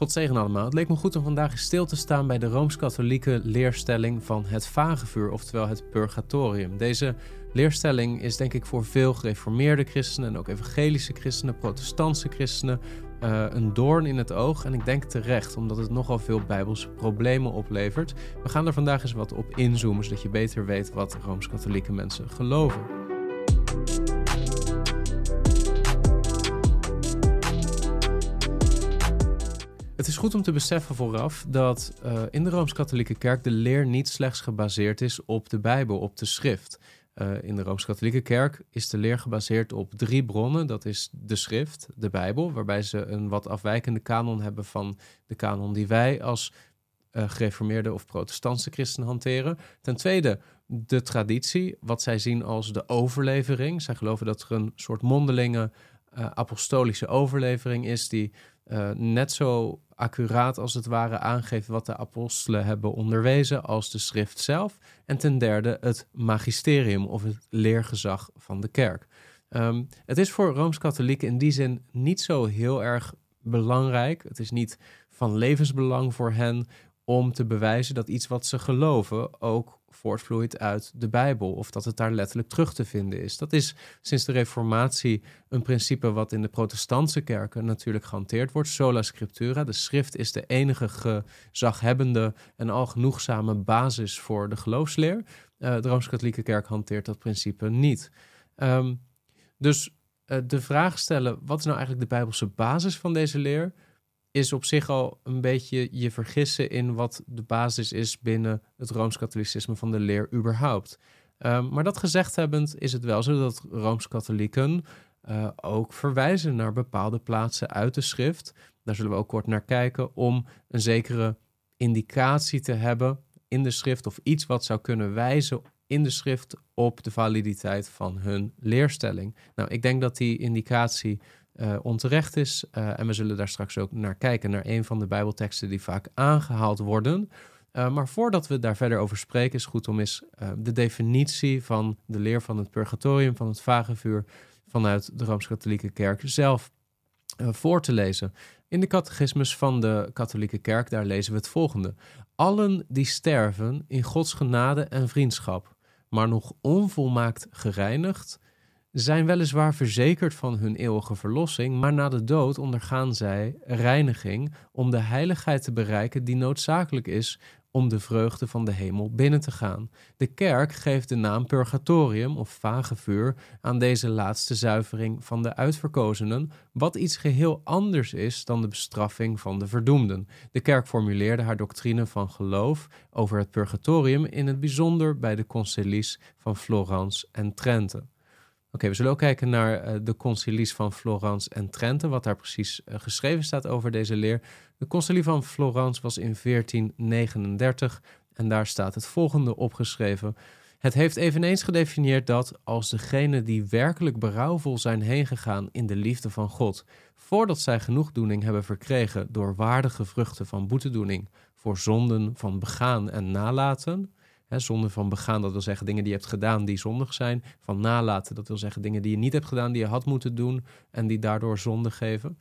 God zegen allemaal. Het leek me goed om vandaag stil te staan bij de rooms-katholieke leerstelling van het vagevuur, oftewel het purgatorium. Deze leerstelling is denk ik voor veel gereformeerde christenen en ook evangelische christenen, protestantse christenen uh, een doorn in het oog. En ik denk terecht, omdat het nogal veel bijbelse problemen oplevert. We gaan er vandaag eens wat op inzoomen, zodat je beter weet wat rooms-katholieke mensen geloven. Het is goed om te beseffen vooraf dat uh, in de Rooms-Katholieke Kerk de leer niet slechts gebaseerd is op de Bijbel, op de schrift. Uh, in de Rooms-Katholieke Kerk is de leer gebaseerd op drie bronnen. Dat is de schrift, de Bijbel, waarbij ze een wat afwijkende kanon hebben van de kanon die wij als uh, gereformeerde of protestantse christenen hanteren. Ten tweede de traditie, wat zij zien als de overlevering. Zij geloven dat er een soort mondelinge apostolische overlevering is die net zo accuraat als het ware aangeeft wat de apostelen hebben onderwezen als de schrift zelf. En ten derde het magisterium of het leergezag van de kerk. Um, het is voor Rooms-Katholieken in die zin niet zo heel erg belangrijk. Het is niet van levensbelang voor hen om te bewijzen dat iets wat ze geloven ook voortvloeit uit de Bijbel of dat het daar letterlijk terug te vinden is. Dat is sinds de Reformatie een principe wat in de protestantse kerken natuurlijk gehanteerd wordt. Sola scriptura, de schrift is de enige gezaghebbende en algenoegzame basis voor de geloofsleer. Uh, de Rooms-Katholieke kerk hanteert dat principe niet. Um, dus uh, de vraag stellen, wat is nou eigenlijk de Bijbelse basis van deze leer? Is op zich al een beetje je vergissen in wat de basis is binnen het rooms-katholicisme van de leer überhaupt. Um, maar dat gezegd hebbend is het wel zo dat rooms-katholieken uh, ook verwijzen naar bepaalde plaatsen uit de schrift. Daar zullen we ook kort naar kijken om een zekere indicatie te hebben in de schrift of iets wat zou kunnen wijzen in de schrift op de validiteit van hun leerstelling. Nou, ik denk dat die indicatie uh, onterecht is. Uh, en we zullen daar straks ook naar kijken, naar een van de Bijbelteksten die vaak aangehaald worden. Uh, maar voordat we daar verder over spreken, is goed om eens de definitie van de leer van het purgatorium, van het vagevuur, vanuit de Rooms-Katholieke Kerk zelf voor te lezen. In de catechismus van de Katholieke Kerk, daar lezen we het volgende. Allen die sterven in Gods genade en vriendschap, maar nog onvolmaakt gereinigd, zijn weliswaar verzekerd van hun eeuwige verlossing, maar na de dood ondergaan zij reiniging om de heiligheid te bereiken die noodzakelijk is om de vreugde van de hemel binnen te gaan. De kerk geeft de naam purgatorium of vagevuur aan deze laatste zuivering van de uitverkozenen, wat iets geheel anders is dan de bestraffing van de verdoemden. De kerk formuleerde haar doctrine van geloof over het purgatorium in het bijzonder bij de concilies van Florence en Trente. Oké, we zullen ook kijken naar uh, de concilies van Florence en Trente, wat daar precies uh, geschreven staat over deze leer. De concilie van Florence was in 1439 en daar staat het volgende opgeschreven. Het heeft eveneens gedefinieerd dat als degenen die werkelijk berouwvol zijn heengegaan in de liefde van God, voordat zij genoegdoening hebben verkregen door waardige vruchten van boetedoening voor zonden van begaan en nalaten, He, zonde van begaan, dat wil zeggen dingen die je hebt gedaan die zondig zijn. Van nalaten, dat wil zeggen dingen die je niet hebt gedaan, die je had moeten doen en die daardoor zonde geven.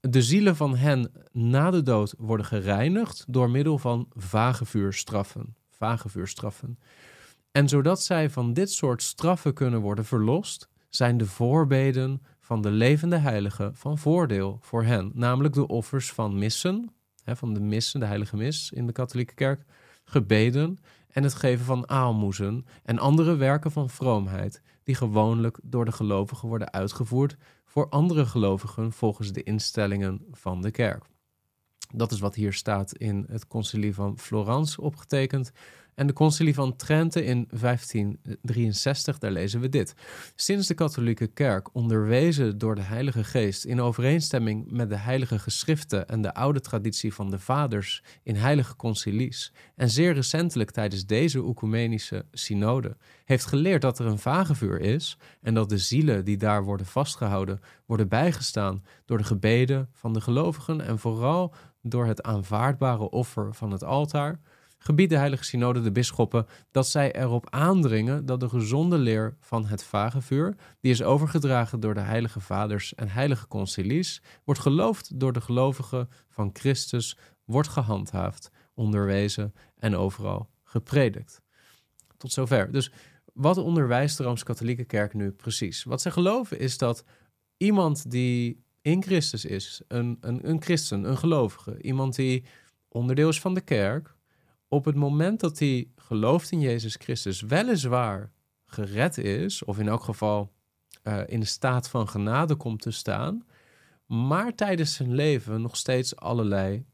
De zielen van hen na de dood worden gereinigd door middel van vagevuurstraffen. Vagevuurstraffen. En zodat zij van dit soort straffen kunnen worden verlost, zijn de voorbeden van de levende heiligen van voordeel voor hen. Namelijk de offers van missen, van de missen, de heilige mis in de katholieke kerk, gebeden en het geven van aalmoezen en andere werken van vroomheid, die gewoonlijk door de gelovigen worden uitgevoerd voor andere gelovigen volgens de instellingen van de kerk. Dat is wat hier staat in het concilie van Florence opgetekend. En de concilie van Trente in 1563, daar lezen we dit. Sinds de katholieke kerk, onderwezen door de Heilige Geest in overeenstemming met de heilige geschriften en de oude traditie van de vaders in heilige concilies, en zeer recentelijk tijdens deze oecumenische synode, heeft geleerd dat er een vagevuur is en dat de zielen die daar worden vastgehouden worden bijgestaan door de gebeden van de gelovigen en vooral door het aanvaardbare offer van het altaar gebiedt de Heilige Synode de bisschoppen dat zij erop aandringen dat de gezonde leer van het vagevuur, die is overgedragen door de Heilige Vaders en Heilige Concilies, wordt geloofd door de gelovigen van Christus, wordt gehandhaafd, onderwezen en overal gepredikt. Tot zover. Dus wat onderwijst de Rooms-Katholieke Kerk nu precies? Wat ze geloven is dat iemand die in Christus is, een, een, een christen, een gelovige, iemand die onderdeel is van de kerk, op het moment dat hij gelooft in Jezus Christus, weliswaar gered is, of in elk geval uh, in de staat van genade komt te staan, maar tijdens zijn leven nog steeds allerlei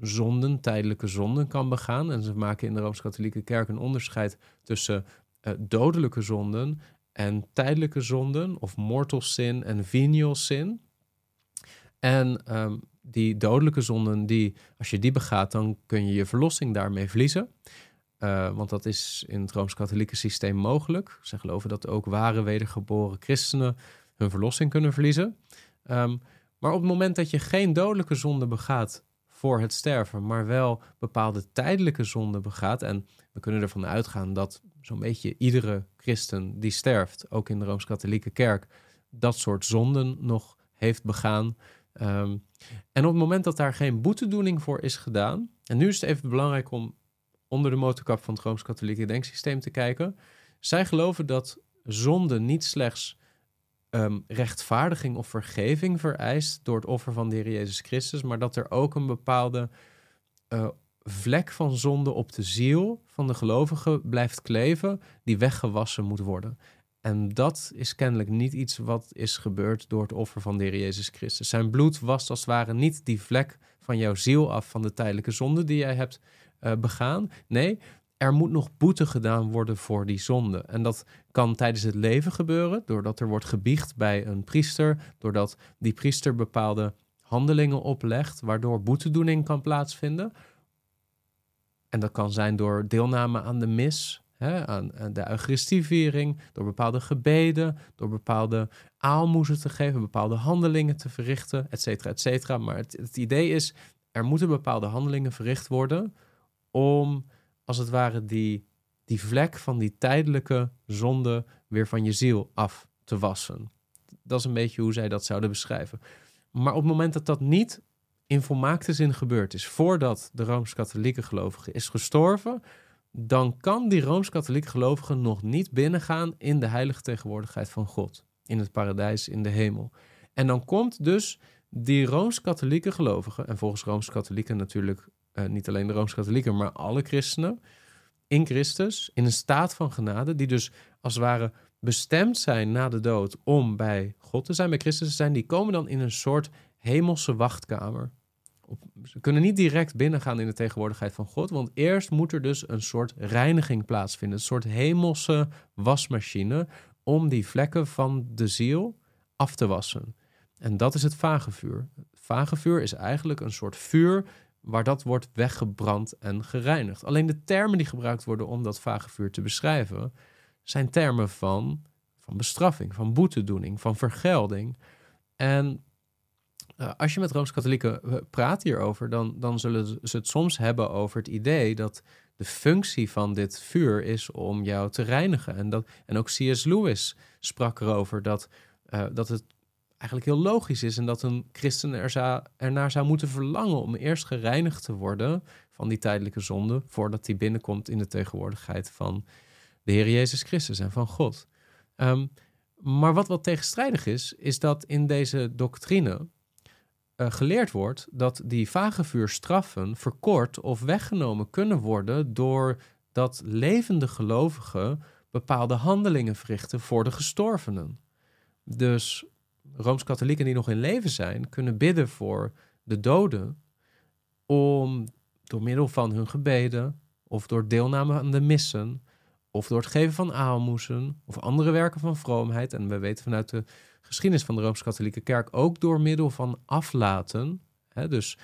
zonden, tijdelijke zonden kan begaan. En ze maken in de Rooms-Katholieke Kerk een onderscheid tussen uh, dodelijke zonden en tijdelijke zonden, of mortal sin en venial sin. En um, die dodelijke zonden, die, als je die begaat, dan kun je je verlossing daarmee verliezen. Uh, want dat is in het Rooms-Katholieke systeem mogelijk. Ze geloven dat ook ware wedergeboren christenen hun verlossing kunnen verliezen. Um, maar op het moment dat je geen dodelijke zonde begaat voor het sterven, maar wel bepaalde tijdelijke zonden begaat, en we kunnen ervan uitgaan dat zo'n beetje iedere christen die sterft, ook in de Rooms-Katholieke Kerk, dat soort zonden nog heeft begaan. Um, en op het moment dat daar geen boetedoening voor is gedaan, en nu is het even belangrijk om onder de motorkap van het Rooms-Katholieke denksysteem te kijken. Zij geloven dat zonde niet slechts um, rechtvaardiging of vergeving vereist door het offer van de Heer Jezus Christus, maar dat er ook een bepaalde uh, vlek van zonde op de ziel van de gelovige blijft kleven, die weggewassen moet worden. En dat is kennelijk niet iets wat is gebeurd door het offer van de Heer Jezus Christus. Zijn bloed was als het ware niet die vlek van jouw ziel af van de tijdelijke zonde die jij hebt uh, begaan. Nee, er moet nog boete gedaan worden voor die zonde. En dat kan tijdens het leven gebeuren, doordat er wordt gebiecht bij een priester, doordat die priester bepaalde handelingen oplegt, waardoor boetedoening kan plaatsvinden. En dat kan zijn door deelname aan de mis, hè, aan, de Eucharistieviering, door bepaalde gebeden, door bepaalde aalmoezen te geven, bepaalde handelingen te verrichten, et cetera, et cetera. Maar het, het idee is, er moeten bepaalde handelingen verricht worden om als het ware die, die vlek van die tijdelijke zonde weer van je ziel af te wassen. Dat is een beetje hoe zij dat zouden beschrijven. Maar op het moment dat dat niet in volmaakte zin gebeurd is, voordat de Rooms-Katholieke gelovige is gestorven, dan kan die Rooms-Katholieke gelovige nog niet binnengaan in de heilige tegenwoordigheid van God, in het paradijs, in de hemel. En dan komt dus die Rooms-Katholieke gelovige, en volgens Rooms-Katholieken natuurlijk uh, niet alleen de Rooms-Katholieken, maar alle christenen in Christus, in een staat van genade, die dus als het ware bestemd zijn na de dood om bij God te zijn, bij Christus te zijn, die komen dan in een soort hemelse wachtkamer. Ze kunnen niet direct binnengaan in de tegenwoordigheid van God, want eerst moet er dus een soort reiniging plaatsvinden, een soort hemelse wasmachine om die vlekken van de ziel af te wassen. En dat is het vagevuur. Het vagevuur is eigenlijk een soort vuur waar dat wordt weggebrand en gereinigd. Alleen de termen die gebruikt worden om dat vage vuur te beschrijven, zijn termen van, van bestraffing, van boetedoening, van vergelding. En uh, als je met Rooms-Katholieken eh, praat hierover, dan, dan zullen ze het soms hebben over het idee dat de functie van dit vuur is om jou te reinigen. En, dat, en ook C.S. Lewis sprak erover dat, uh, dat het eigenlijk heel logisch is en dat een christen er ernaar zou moeten verlangen om eerst gereinigd te worden van die tijdelijke zonde voordat hij binnenkomt in de tegenwoordigheid van de Heer Jezus Christus en van God. Um, maar wat wat tegenstrijdig is, is dat in deze doctrine uh, geleerd wordt dat die vagevuurstraffen verkort of weggenomen kunnen worden door dat levende gelovigen bepaalde handelingen verrichten voor de gestorvenen. Dus Rooms-Katholieken die nog in leven zijn, kunnen bidden voor de doden. Om door middel van hun gebeden, of door deelname aan de missen, of door het geven van aalmoezen, of andere werken van vroomheid. En we weten vanuit de geschiedenis van de Rooms-Katholieke Kerk ook door middel van aflaten. Hè, dus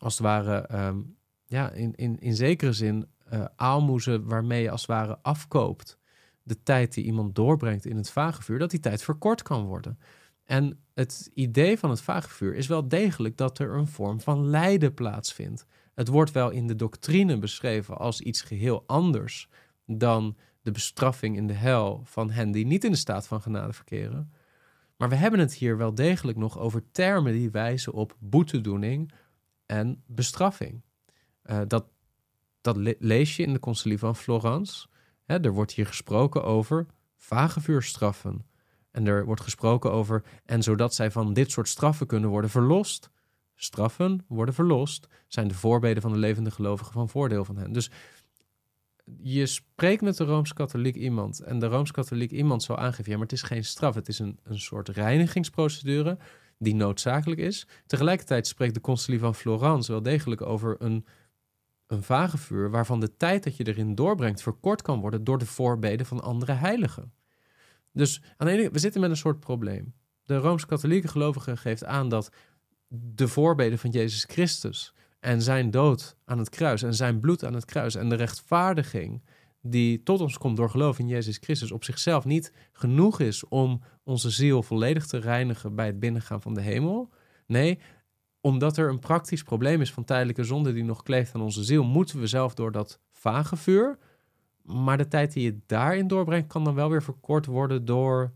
als het ware, um, ja, in, in, in zekere zin uh, aalmoezen waarmee je als het ware afkoopt de tijd die iemand doorbrengt in het vagevuur, dat die tijd verkort kan worden. En het idee van het vagevuur is wel degelijk dat er een vorm van lijden plaatsvindt. Het wordt wel in de doctrine beschreven als iets geheel anders dan de bestraffing in de hel van hen die niet in de staat van genade verkeren. Maar we hebben het hier wel degelijk nog over termen die wijzen op boetedoening en bestraffing. Uh, dat, dat lees je in de concilie van Florence. Hè, er wordt hier gesproken over vagevuurstraffen. En er wordt gesproken over, en zodat zij van dit soort straffen kunnen worden verlost. Straffen worden verlost, zijn de voorbeden van de levende gelovigen van voordeel van hen. Dus je spreekt met de Rooms-Katholiek iemand en de Rooms-Katholiek iemand zal aangeven, ja, maar het is geen straf, het is een, een soort reinigingsprocedure die noodzakelijk is. Tegelijkertijd spreekt de Concilie van Florence wel degelijk over een, een vagevuur waarvan de tijd dat je erin doorbrengt verkort kan worden door de voorbeden van andere heiligen. Dus we zitten met een soort probleem. De Rooms-Katholieke gelovige geeft aan dat de voorbeden van Jezus Christus en zijn dood aan het kruis en zijn bloed aan het kruis en de rechtvaardiging die tot ons komt door geloof in Jezus Christus op zichzelf niet genoeg is om onze ziel volledig te reinigen bij het binnengaan van de hemel. Nee, omdat er een praktisch probleem is van tijdelijke zonde die nog kleeft aan onze ziel, moeten we zelf door dat vage vuur. Maar de tijd die je daarin doorbrengt, kan dan wel weer verkort worden door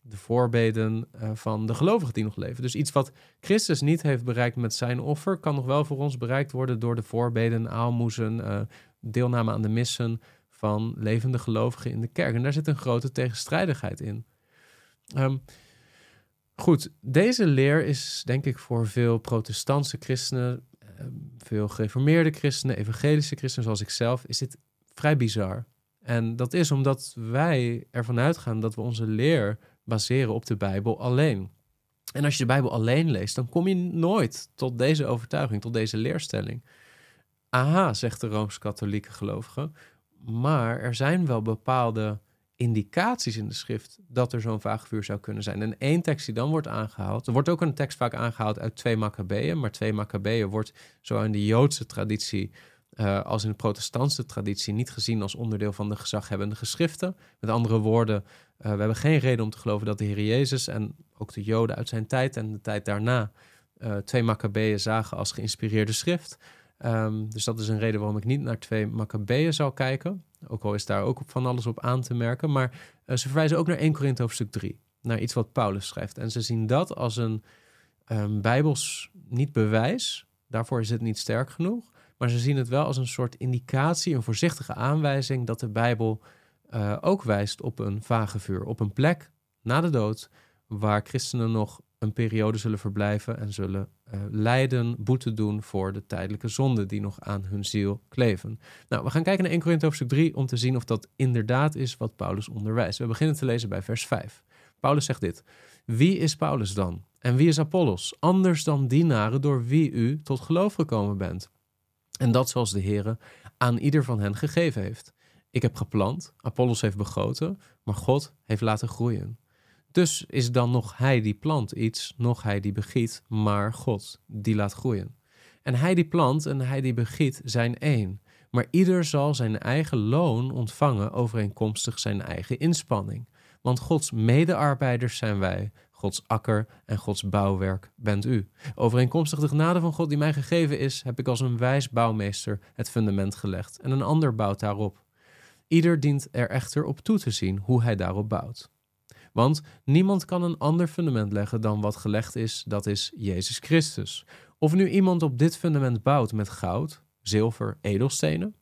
de voorbeden uh, van de gelovigen die nog leven. Dus iets wat Christus niet heeft bereikt met zijn offer, kan nog wel voor ons bereikt worden door de voorbeden, aalmoezen, uh, deelname aan de missen van levende gelovigen in de kerk. En daar zit een grote tegenstrijdigheid in. Um, goed, deze leer is denk ik voor veel protestantse christenen, ehm, veel gereformeerde christenen, evangelische christenen zoals ik zelf, is dit vrij bizar. En dat is omdat wij ervan uitgaan dat we onze leer baseren op de Bijbel alleen. En als je de Bijbel alleen leest, dan kom je nooit tot deze overtuiging, tot deze leerstelling. Aha, zegt de Rooms-Katholieke gelovige, maar er zijn wel bepaalde indicaties in de schrift dat er zo'n vaagvuur zou kunnen zijn. En één tekst die dan wordt aangehaald, er wordt ook een tekst vaak aangehaald uit twee Maccabeeën, maar twee Maccabeeën wordt zo in de Joodse traditie uh, als in de protestantse traditie niet gezien als onderdeel van de gezaghebbende geschriften. Met andere woorden, uh, we hebben geen reden om te geloven dat de Heer Jezus en ook de Joden uit zijn tijd en de tijd daarna uh, twee Maccabeeën zagen als geïnspireerde schrift. Um, dus dat is een reden waarom ik niet naar twee Maccabeeën zal kijken. Ook al is daar ook van alles op aan te merken. Maar ze verwijzen ook naar 1 Korinthe hoofdstuk 3. Naar iets wat Paulus schrijft. En ze zien dat als een um, bijbels niet bewijs. Daarvoor is het niet sterk genoeg. Maar ze zien het wel als een soort indicatie, een voorzichtige aanwijzing dat de Bijbel uh, ook wijst op een vage vuur, op een plek na de dood waar christenen nog een periode zullen verblijven en zullen uh, lijden, boete doen voor de tijdelijke zonden die nog aan hun ziel kleven. Nou, we gaan kijken naar 1 Korinthe hoofdstuk 3 om te zien of dat inderdaad is wat Paulus onderwijst. We beginnen te lezen bij vers 5. Paulus zegt dit: Wie is Paulus dan? En wie is Apollos? Anders dan dienaren door wie u tot geloof gekomen bent. En dat zoals de Heer aan ieder van hen gegeven heeft. Ik heb geplant, Apollos heeft begoten, maar God heeft laten groeien. Dus is dan nog hij die plant iets, nog hij die begiet, maar God die laat groeien. En hij die plant en hij die begiet zijn één, maar ieder zal zijn eigen loon ontvangen overeenkomstig zijn eigen inspanning. Want Gods medearbeiders zijn wij, Gods akker en Gods bouwwerk bent u. Overeenkomstig de genade van God die mij gegeven is, heb ik als een wijs bouwmeester het fundament gelegd en een ander bouwt daarop. Ieder dient er echter op toe te zien hoe hij daarop bouwt. Want niemand kan een ander fundament leggen dan wat gelegd is, dat is Jezus Christus. Of nu iemand op dit fundament bouwt met goud, zilver, edelstenen,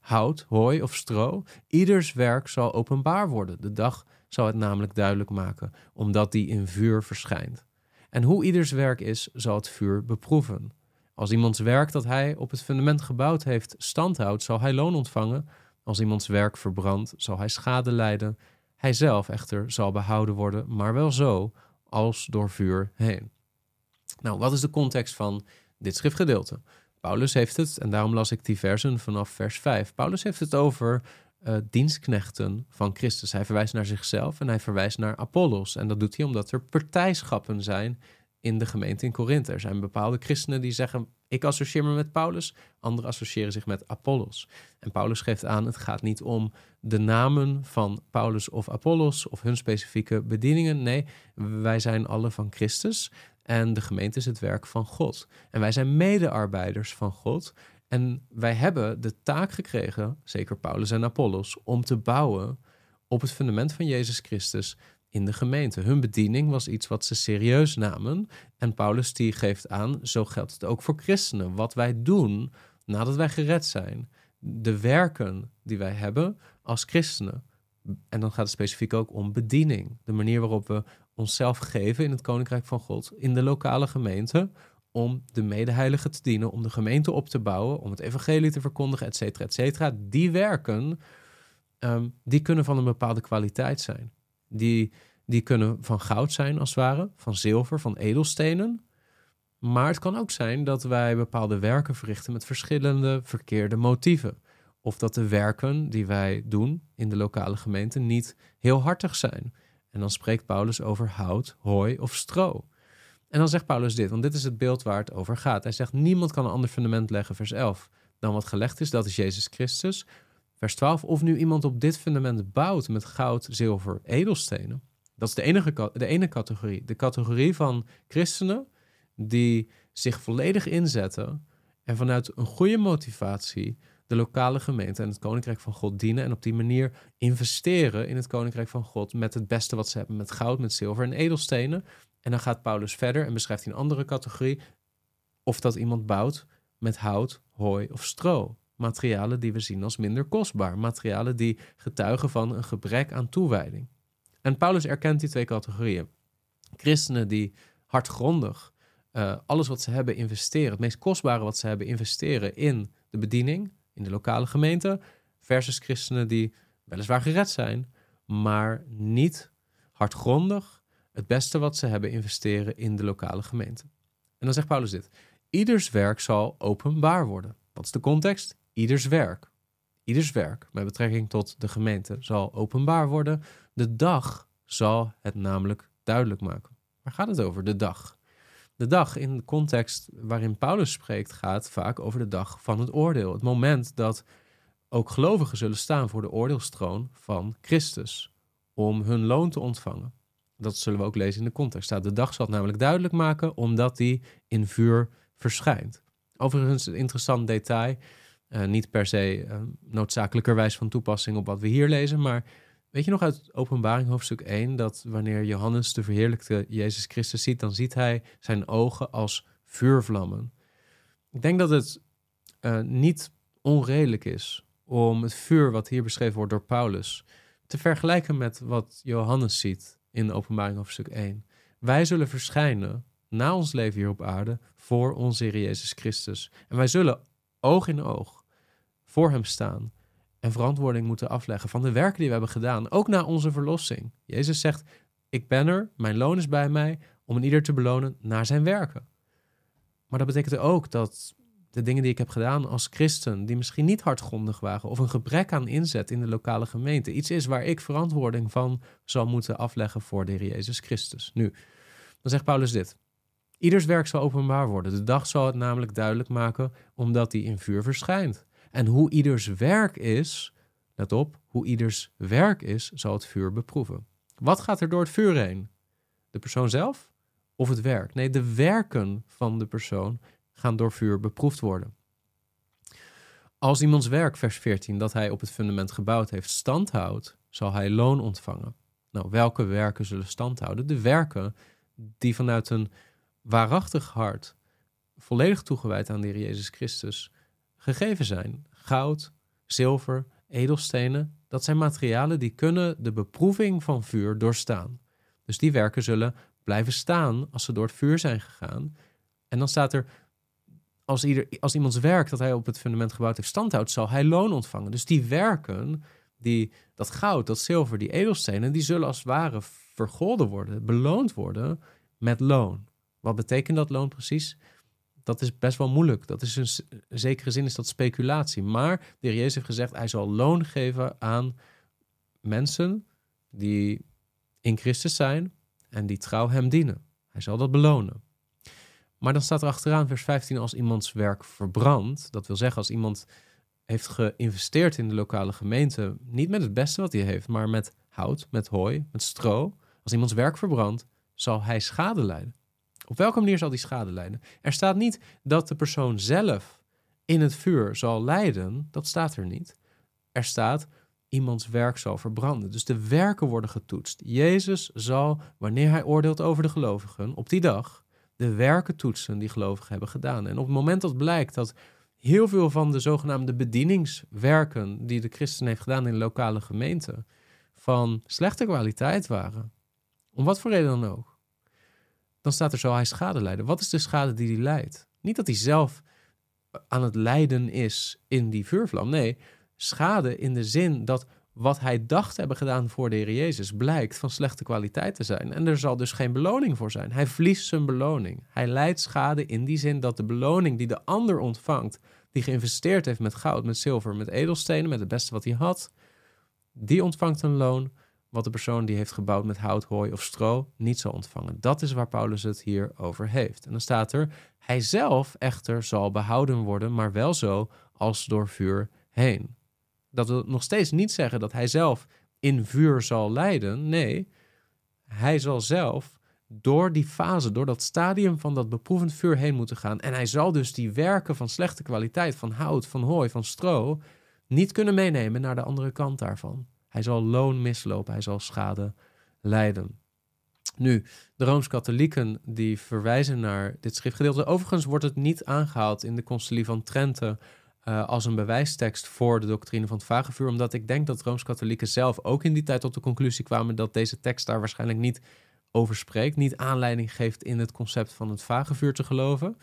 hout, hooi of stro, ieders werk zal openbaar worden de dag zal het namelijk duidelijk maken, omdat die in vuur verschijnt. En hoe ieders werk is, zal het vuur beproeven. Als iemands werk dat hij op het fundament gebouwd heeft standhoudt, zal hij loon ontvangen. Als iemands werk verbrandt, zal hij schade lijden. Hij zelf echter zal behouden worden, maar wel zo als door vuur heen. Nou, wat is de context van dit schriftgedeelte? Paulus heeft het, en daarom las ik die versen vanaf vers 5. Paulus heeft het over uh, dienstknechten van Christus. Hij verwijst naar zichzelf en hij verwijst naar Apollos. En dat doet hij omdat er partijschappen zijn in de gemeente in Korinthe. Er zijn bepaalde christenen die zeggen: Ik associeer me met Paulus, anderen associëren zich met Apollos. En Paulus geeft aan, het gaat niet om de namen van Paulus of Apollos of hun specifieke bedieningen. Nee, wij zijn alle van Christus en de gemeente is het werk van God. En wij zijn medearbeiders van God. En wij hebben de taak gekregen, zeker Paulus en Apollos, om te bouwen op het fundament van Jezus Christus in de gemeente. Hun bediening was iets wat ze serieus namen. En Paulus die geeft aan, zo geldt het ook voor christenen. Wat wij doen nadat wij gered zijn. De werken die wij hebben als christenen. En dan gaat het specifiek ook om bediening. De manier waarop we onszelf geven in het koninkrijk van God, in de lokale gemeente, om de medeheiligen te dienen, om de gemeente op te bouwen, om het evangelie te verkondigen, et cetera, et cetera. Die werken, um, die kunnen van een bepaalde kwaliteit zijn. Die, die kunnen van goud zijn, als het ware, van zilver, van edelstenen. Maar het kan ook zijn dat wij bepaalde werken verrichten met verschillende verkeerde motieven. Of dat de werken die wij doen in de lokale gemeente niet heel hartig zijn. En dan spreekt Paulus over hout, hooi of stro. En dan zegt Paulus dit, want dit is het beeld waar het over gaat. Hij zegt: Niemand kan een ander fundament leggen, vers 11, dan wat gelegd is, dat is Jezus Christus. Vers 12, of nu iemand op dit fundament bouwt met goud, zilver, edelstenen. Dat is de, enige, de ene categorie. De categorie van christenen die zich volledig inzetten en vanuit een goede motivatie de lokale gemeente en het koninkrijk van God dienen en op die manier investeren in het koninkrijk van God met het beste wat ze hebben, met goud, met zilver en edelstenen. En dan gaat Paulus verder en beschrijft in een andere categorie of dat iemand bouwt met hout, hooi of stro materialen die we zien als minder kostbaar. Materialen die getuigen van een gebrek aan toewijding. En Paulus erkent die twee categorieën. Christenen die hardgrondig uh, alles wat ze hebben investeren, het meest kostbare wat ze hebben investeren in de bediening, in de lokale gemeente, versus christenen die weliswaar gered zijn, maar niet hardgrondig het beste wat ze hebben investeren in de lokale gemeente. En dan zegt Paulus dit: Ieders werk zal openbaar worden. Wat is de context? Ieders werk, ieders werk met betrekking tot de gemeente zal openbaar worden. De dag zal het namelijk duidelijk maken. Waar gaat het over? De dag. De dag in de context waarin Paulus spreekt gaat vaak over de dag van het oordeel. Het moment dat ook gelovigen zullen staan voor de oordeelstroon van Christus om hun loon te ontvangen. Dat zullen we ook lezen in de context. De dag zal het namelijk duidelijk maken omdat die in vuur verschijnt. Overigens een interessant detail. Uh, niet per se uh, noodzakelijkerwijs van toepassing op wat we hier lezen, maar weet je nog uit Openbaring hoofdstuk 1 dat wanneer Johannes de verheerlijkte Jezus Christus ziet, dan ziet hij zijn ogen als vuurvlammen. Ik denk dat het uh, niet onredelijk is om het vuur wat hier beschreven wordt door Paulus te vergelijken met wat Johannes ziet in Openbaring hoofdstuk 1. Wij zullen verschijnen na ons leven hier op aarde voor onze Heer Jezus Christus. En wij zullen oog in oog voor Hem staan en verantwoording moeten afleggen van de werken die we hebben gedaan, ook na onze verlossing. Jezus zegt: Ik ben er, mijn loon is bij mij, om een ieder te belonen naar zijn werken. Maar dat betekent ook dat de dingen die ik heb gedaan als christen, die misschien niet hardgrondig waren, of een gebrek aan inzet in de lokale gemeente, iets is waar ik verantwoording van zal moeten afleggen voor de Heer Jezus Christus. Nu, dan zegt Paulus dit. Ieders werk zal openbaar worden. De dag zal het namelijk duidelijk maken, omdat die in vuur verschijnt. En hoe ieders werk is, let op, hoe ieders werk is, zal het vuur beproeven. Wat gaat er door het vuur heen? De persoon zelf of het werk? Nee, de werken van de persoon gaan door vuur beproefd worden. Als iemands werk, vers 14, dat hij op het fundament gebouwd heeft, stand houdt, zal hij loon ontvangen. Nou, welke werken zullen stand houden? De werken die vanuit een waarachtig hart, volledig toegewijd aan de Heer Jezus Christus, gegeven zijn. Goud, zilver, edelstenen, dat zijn materialen die kunnen de beproeving van vuur doorstaan. Dus die werken zullen blijven staan als ze door het vuur zijn gegaan. En dan staat er, als, ieder, als iemands werk dat hij op het fundament gebouwd heeft standhoudt, zal hij loon ontvangen. Dus die werken, die, dat goud, dat zilver, die edelstenen, die zullen als het ware vergolden worden, beloond worden met loon. Wat betekent dat loon precies? Dat is best wel moeilijk. Dat is in zekere zin is dat speculatie. Maar de Jezus heeft gezegd, hij zal loon geven aan mensen die in Christus zijn en die trouw hem dienen. Hij zal dat belonen. Maar dan staat er achteraan, vers 15, als iemands werk verbrandt. Dat wil zeggen, als iemand heeft geïnvesteerd in de lokale gemeente, niet met het beste wat hij heeft, maar met hout, met hooi, met stro. Als iemands werk verbrandt, zal hij schade lijden. Op welke manier zal die schade lijden? Er staat niet dat de persoon zelf in het vuur zal lijden. Dat staat er niet. Er staat iemands werk zal verbranden. Dus de werken worden getoetst. Jezus zal, wanneer hij oordeelt over de gelovigen, op die dag de werken toetsen die gelovigen hebben gedaan. En op het moment dat blijkt dat heel veel van de zogenaamde bedieningswerken die de christen heeft gedaan in lokale gemeente van slechte kwaliteit waren, om wat voor reden dan ook, dan staat er zo hij schade lijden. Wat is de schade die hij leidt? Niet dat hij zelf aan het lijden is in die vuurvlam. Nee, schade in de zin dat wat hij dacht hebben gedaan voor de Heer Jezus blijkt van slechte kwaliteit te zijn. En er zal dus geen beloning voor zijn. Hij verliest zijn beloning. Hij leidt schade in die zin dat de beloning die de ander ontvangt, die geïnvesteerd heeft met goud, met zilver, met edelstenen, met het beste wat hij had, die ontvangt een loon wat de persoon die heeft gebouwd met hout, hooi of stro niet zal ontvangen. Dat is waar Paulus het hier over heeft. En dan staat er, hij zelf echter zal behouden worden, maar wel zo als door vuur heen. Dat wil nog steeds niet zeggen dat hij zelf in vuur zal lijden. Nee, hij zal zelf door die fase, door dat stadium van dat beproevend vuur heen moeten gaan. En hij zal dus die werken van slechte kwaliteit, van hout, van hooi, van stro, niet kunnen meenemen naar de andere kant daarvan. Hij zal loon mislopen, hij zal schade lijden. Nu, de Rooms-Katholieken die verwijzen naar dit schriftgedeelte. Overigens wordt het niet aangehaald in de Concilie van Trente uh, als een bewijstekst voor de doctrine van het vagevuur, omdat ik denk dat Rooms-Katholieken zelf ook in die tijd tot de conclusie kwamen dat deze tekst daar waarschijnlijk niet over spreekt, niet aanleiding geeft in het concept van het vagevuur te geloven.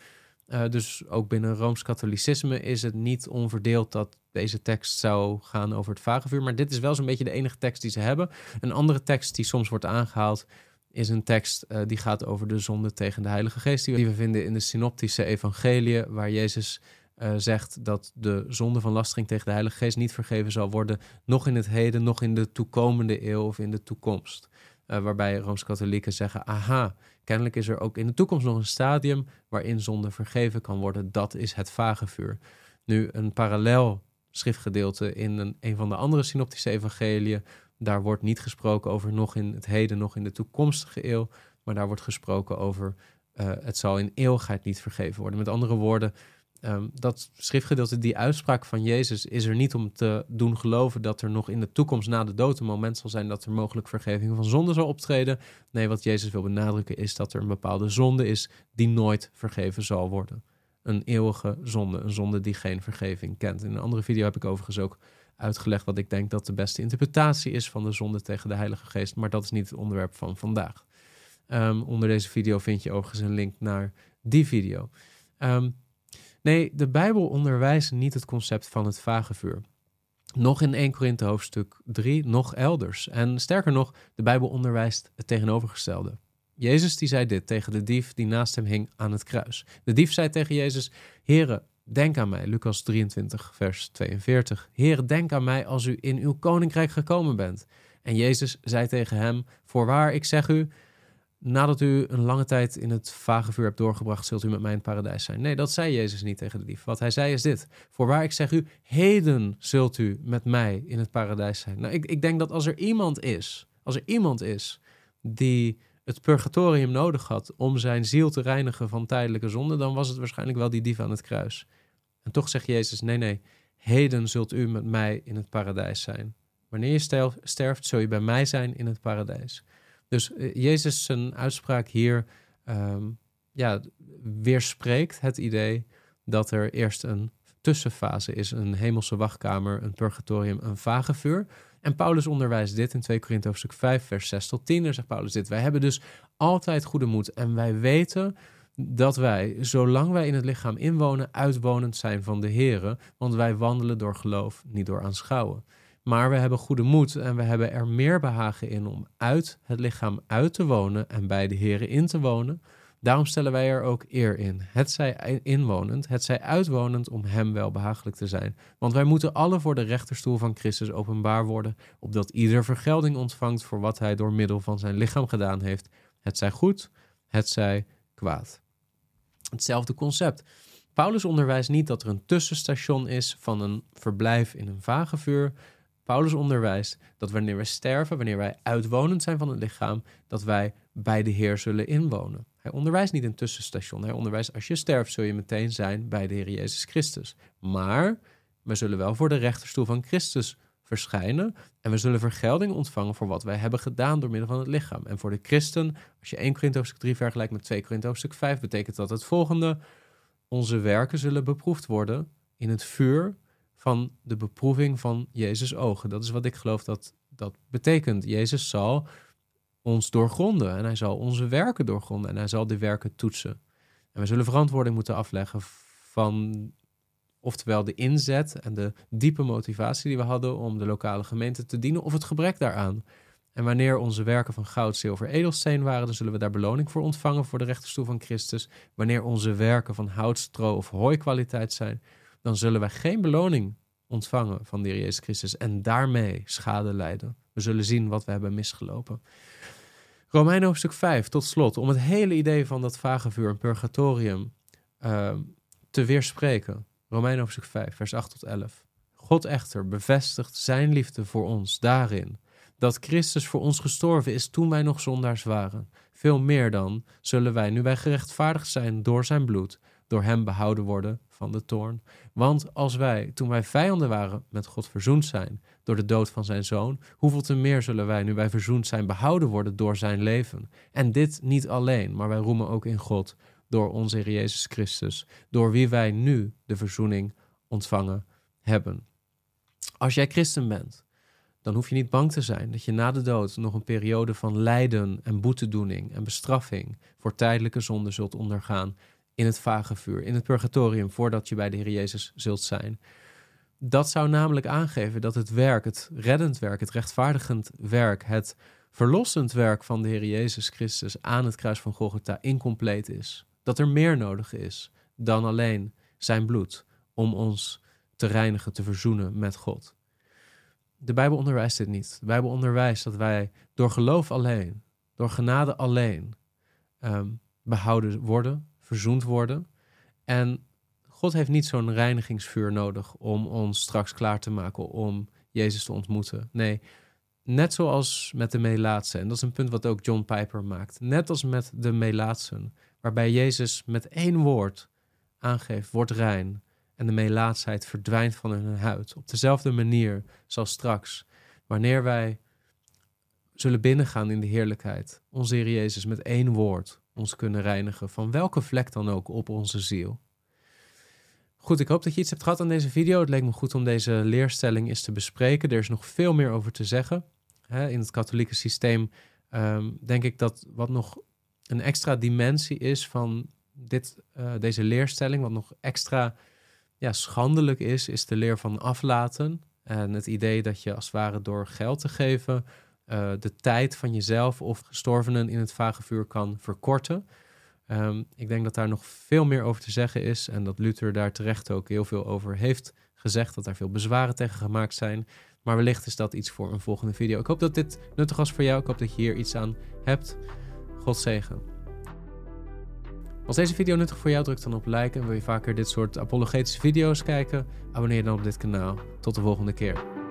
Uh, dus ook binnen Rooms-Katholicisme is het niet onverdeeld dat deze tekst zou gaan over het vagevuur. Maar dit is wel zo'n beetje de enige tekst die ze hebben. Een andere tekst die soms wordt aangehaald is een tekst uh, die gaat over de zonde tegen de Heilige Geest. Die we vinden in de synoptische evangelie, waar Jezus uh, zegt dat de zonde van lastering tegen de Heilige Geest niet vergeven zal worden, nog in het heden, nog in de toekomende eeuw of in de toekomst. Uh, waarbij Rooms-Katholieken zeggen: aha, kennelijk is er ook in de toekomst nog een stadium waarin zonde vergeven kan worden. Dat is het vagevuur. Nu, een parallel schriftgedeelte in een, een van de andere synoptische evangeliën, daar wordt niet gesproken over nog in het heden, nog in de toekomstige eeuw, maar daar wordt gesproken over uh, het zal in eeuwigheid niet vergeven worden. Met andere woorden, Um, dat schriftgedeelte, die uitspraak van Jezus, is er niet om te doen geloven dat er nog in de toekomst na de dood een moment zal zijn dat er mogelijk vergeving van zonde zal optreden. Nee, wat Jezus wil benadrukken is dat er een bepaalde zonde is die nooit vergeven zal worden. Een eeuwige zonde, een zonde die geen vergeving kent. In een andere video heb ik overigens ook uitgelegd wat ik denk dat de beste interpretatie is van de zonde tegen de Heilige Geest, maar dat is niet het onderwerp van vandaag. Um, onder deze video vind je overigens een link naar die video. Um, Nee, de Bijbel onderwijst niet het concept van het vagevuur. Nog in 1 Korinthe hoofdstuk 3, nog elders. En sterker nog, de Bijbel onderwijst het tegenovergestelde. Jezus die zei dit tegen de dief die naast hem hing aan het kruis. De dief zei tegen Jezus, Heere, denk aan mij. Lucas 23, vers 42. Heere, denk aan mij als u in uw koninkrijk gekomen bent. En Jezus zei tegen hem, voorwaar, ik zeg u, nadat u een lange tijd in het vage vuur hebt doorgebracht, zult u met mij in het paradijs zijn. Nee, dat zei Jezus niet tegen de dief. Wat hij zei is dit: Voorwaar ik zeg u, heden zult u met mij in het paradijs zijn. Nou, ik, ik denk dat als er iemand is, als er iemand is die het purgatorium nodig had om zijn ziel te reinigen van tijdelijke zonde, dan was het waarschijnlijk wel die dief aan het kruis. En toch zegt Jezus: Nee, nee, heden zult u met mij in het paradijs zijn. Wanneer je sterft, zul je bij mij zijn in het paradijs. Dus uh, Jezus zijn uitspraak hier um, ja, weerspreekt het idee dat er eerst een tussenfase is, een hemelse wachtkamer, een purgatorium, een vage vuur. En Paulus onderwijst dit in 2 Korinthe hoofdstuk 5, vers 6 tot 10. Daar zegt Paulus dit. Wij hebben dus altijd goede moed en wij weten dat wij, zolang wij in het lichaam inwonen, uitwonend zijn van de Here, want wij wandelen door geloof, niet door aanschouwen. Maar we hebben goede moed en we hebben er meer behagen in om uit het lichaam uit te wonen en bij de Here in te wonen. Daarom stellen wij er ook eer in. Het zij inwonend, het zij uitwonend om hem wel behagelijk te zijn. Want wij moeten alle voor de rechterstoel van Christus openbaar worden, opdat ieder vergelding ontvangt voor wat hij door middel van zijn lichaam gedaan heeft. Het zij goed, het zij kwaad. Hetzelfde concept. Paulus onderwijst niet dat er een tussenstation is van een verblijf in een vagevuur. Paulus onderwijst dat wanneer wij sterven, wanneer wij uitwonend zijn van het lichaam, dat wij bij de Heer zullen inwonen. Hij onderwijst niet een tussenstation. Hij onderwijst als je sterft, zul je meteen zijn bij de Heer Jezus Christus. Maar we zullen wel voor de rechterstoel van Christus verschijnen. En we zullen vergelding ontvangen voor wat wij hebben gedaan door middel van het lichaam. En voor de christen, als je 1 Korinthe hoofdstuk 3 vergelijkt met 2 Korinthe hoofdstuk 5, betekent dat het volgende. Onze werken zullen beproefd worden in het vuur van de beproeving van Jezus' ogen. Dat is wat ik geloof dat dat betekent. Jezus zal ons doorgronden en hij zal onze werken doorgronden en hij zal die werken toetsen. En we zullen verantwoording moeten afleggen van Oftewel de inzet en de diepe motivatie die we hadden om de lokale gemeente te dienen of het gebrek daaraan. En wanneer onze werken van goud, zilver, edelsteen waren, dan zullen we daar beloning voor ontvangen voor de rechterstoel van Christus. Wanneer onze werken van hout, stro of hooikwaliteit zijn, dan zullen wij geen beloning ontvangen van de Heer Jezus Christus en daarmee schade lijden. We zullen zien wat we hebben misgelopen. Romein hoofdstuk 5, tot slot, om het hele idee van dat vage vuur en purgatorium uh, te weerspreken. Romein hoofdstuk 5, vers 8 tot 11. God echter bevestigt zijn liefde voor ons daarin dat Christus voor ons gestorven is toen wij nog zondaars waren. Veel meer dan zullen wij, nu wij gerechtvaardigd zijn door zijn bloed, door hem behouden worden van de toorn. Want als wij, toen wij vijanden waren, met God verzoend zijn door de dood van zijn zoon, hoeveel te meer zullen wij, nu wij verzoend zijn, behouden worden door zijn leven. En dit niet alleen, maar wij roemen ook in God door onze Heer Jezus Christus, door wie wij nu de verzoening ontvangen hebben. Als jij christen bent, dan hoef je niet bang te zijn dat je na de dood nog een periode van lijden en boetedoening en bestraffing voor tijdelijke zonde zult ondergaan in het vage vuur, in het purgatorium, voordat je bij de Heer Jezus zult zijn. Dat zou namelijk aangeven dat het werk, het reddend werk, het rechtvaardigend werk, het verlossend werk van de Heer Jezus Christus aan het kruis van Golgotha incompleet is dat er meer nodig is dan alleen zijn bloed om ons te reinigen, te verzoenen met God. De Bijbel onderwijst dit niet. De Bijbel onderwijst dat wij door geloof alleen, door genade alleen, ehm, behouden worden, verzoend worden. En God heeft niet zo'n reinigingsvuur nodig om ons straks klaar te maken om Jezus te ontmoeten. Nee, net zoals met de Melaatsen, en dat is een punt wat ook John Piper maakt, net als met de Melaatsen waarbij Jezus met één woord aangeeft, word rein, en de melaatsheid verdwijnt van hun huid. Op dezelfde manier zal straks, wanneer wij zullen binnengaan in de heerlijkheid, onze Heer Jezus met één woord ons kunnen reinigen van welke vlek dan ook op onze ziel. Goed, ik hoop dat je iets hebt gehad aan deze video. Het leek me goed om deze leerstelling eens te bespreken. Er is nog veel meer over te zeggen. in het katholieke systeem ehm, denk ik dat wat nog een extra dimensie is van dit, uh, deze leerstelling, wat nog extra ja, schandelijk is, is de leer van aflaten. En het idee dat je als het ware door geld te geven uh, de tijd van jezelf of gestorvenen in het vage vuur kan verkorten. Um, ik denk dat daar nog veel meer over te zeggen is en dat Luther daar terecht ook heel veel over heeft gezegd, dat daar veel bezwaren tegen gemaakt zijn. Maar wellicht is dat iets voor een volgende video. Ik hoop dat dit nuttig was voor jou. Ik hoop dat je hier iets aan hebt. God zegen. Als deze video nuttig voor jou, druk dan op like en wil je vaker dit soort apologetische video's kijken, abonneer dan op dit kanaal. Tot de volgende keer.